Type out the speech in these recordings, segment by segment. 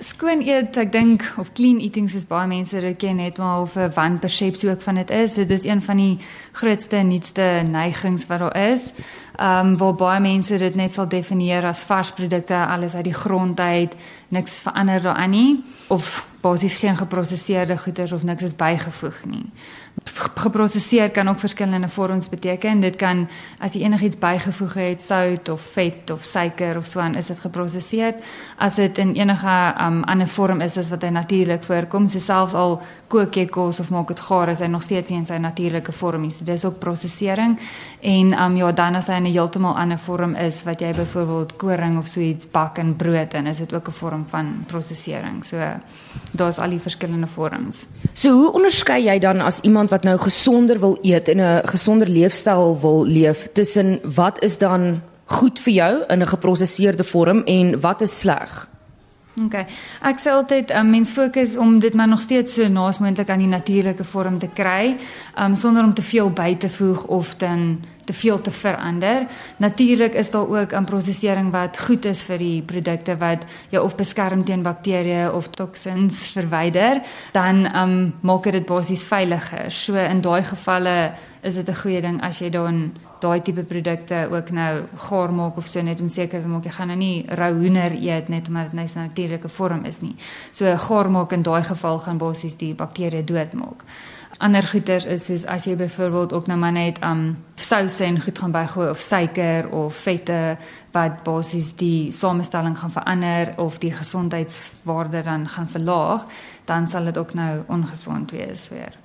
skoon eet, ek dink of clean eating soos baie mense dit ken net maar of 'n wanpersepsie ook van dit is. Dit is een van die grootste nuutste neigings wat daar is. Ehm um, waar baie mense dit net sal definieer as vars produkte, alles uit die grond uit, niks verander daarin nie of basies geen geprosesseerde goeders of niks is bygevoeg nie geprosesseer kan ook verskillende vorms beteken. Dit kan as jy enigiets bygevoeg het, sout of vet of suiker of so aan, is dit geprosesseer. As dit in enige um, ander vorm is as wat hy natuurlik voorkom, so selfs al kook jy kos of maak dit gaar, is hy nog steeds nie in sy natuurlike vorm nie. So dis ook prosesering. En um ja, dan as hy in 'n heeltemal ander vorm is wat jy byvoorbeeld koring of so iets bak in brood en is dit ook 'n vorm van prosesering. So daar's al die verskillende vorms. So hoe onderskei jy dan as iemand wat nou gesonder wil eet en 'n gesonder leefstyl wil leef tussen wat is dan goed vir jou in 'n geprosesseerde vorm en wat is sleg? OK. Ek sê altyd um, mens fokus om dit maar nog steeds so naas moontlik aan die natuurlike vorm te kry, um, sonder om te veel by te voeg of dan te veel te verander. Natuurlik is daar ook 'n prosesering wat goed is vir die produkte wat jou of beskerm teen bakterieë of toksins verwyder, dan um, maak dit basies veiliger. So in daai gevalle is dit 'n goeie ding as jy dan daai tipe produkte ook nou gaar maak of so net om seker te maak jy gaan nou nie rou hoender eet net omdat dit nou 'n natuurlike vorm is nie. So gaar maak in daai geval gaan basies die bakterieë doodmaak ander goeders is soos as jy byvoorbeeld ook nou maar net um souse en goed gaan bygooi of suiker of vette wat basies die samestelling gaan verander of die gesondheidswaarde dan gaan verlaag, dan sal dit ook nou ongesond wees weer.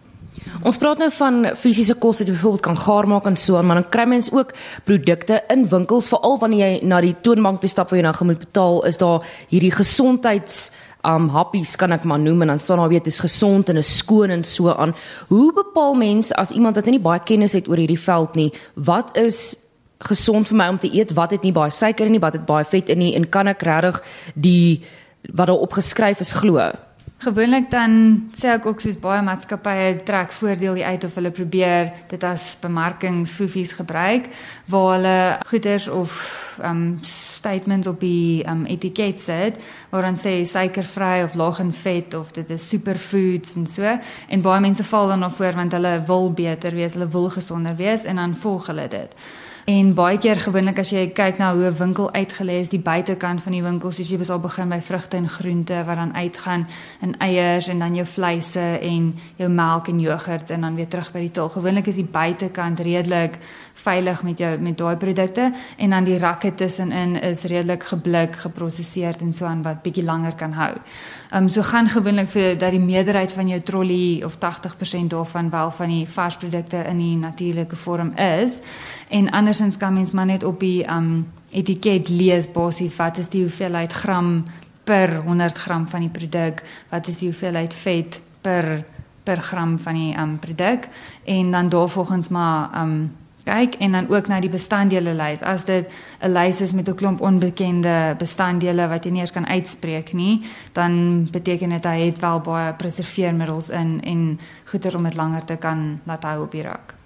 Ons praat nou van fisiese kos wat jy byvoorbeeld kan gaar maak en so, maar dan kry mens ook produkte in winkels, veral wanneer jy na die toonbank toe stap waar jy nou gaan moet betaal, is daar hierdie gesondheids um happies kan ek maar noem en dan staan daar weet is gesond en is skoon en so aan. Hoe bepaal mens as iemand wat nie baie kennis het oor hierdie veld nie, wat is gesond vir my om te eet, wat het nie baie suiker in nie, wat het baie vet in nie en kan ek regtig die wat daar opgeskryf is glo? Gewoonlik dan sê ek ook soos baie maatskappye trek voordeel uit of hulle probeer dit as bemarkingsfoefies gebruik waar hulle goeders of um statements op die um etiket sit waar dan sê suikervry of laag in vet of dit is superfoods en so en baie mense val dan af voor want hulle wil beter wees, hulle wil gesonder wees en dan volg hulle dit. En baie keer gewoonlik as jy kyk na hoe 'n winkel uitgelê is, die buitekant van die winkel, sies jy besal begin by vrugte en groente wat dan uitgaan in eiers en dan jou vleise en jou melk en jogurts en dan weer terug by die til. Gewoonlik is die buitekant redelik veilig met jou met daai produkte en dan die rakke tussenin is redelik geblik, geprosesseer en so aan wat bietjie langer kan hou. Ehm um, so gaan gewoonlik vir dat die meerderheid van jou trolley of 80% daarvan wel van die varsprodukte in die natuurlike vorm is en andersins kan mens maar net op die um, etiket lees basies wat is die hoeveelheid gram per 100 gram van die produk, wat is die hoeveelheid vet per per gram van die um, produk en dan daarvolgens maar um, kyk en dan ook na die bestanddele lys. As dit 'n lys is met 'n klomp onbekende bestanddele wat jy nie eens kan uitspreek nie, dan beteken dit hy het wel baie preserveermiddels in en goeder om dit langer te kan laat hou op die rak.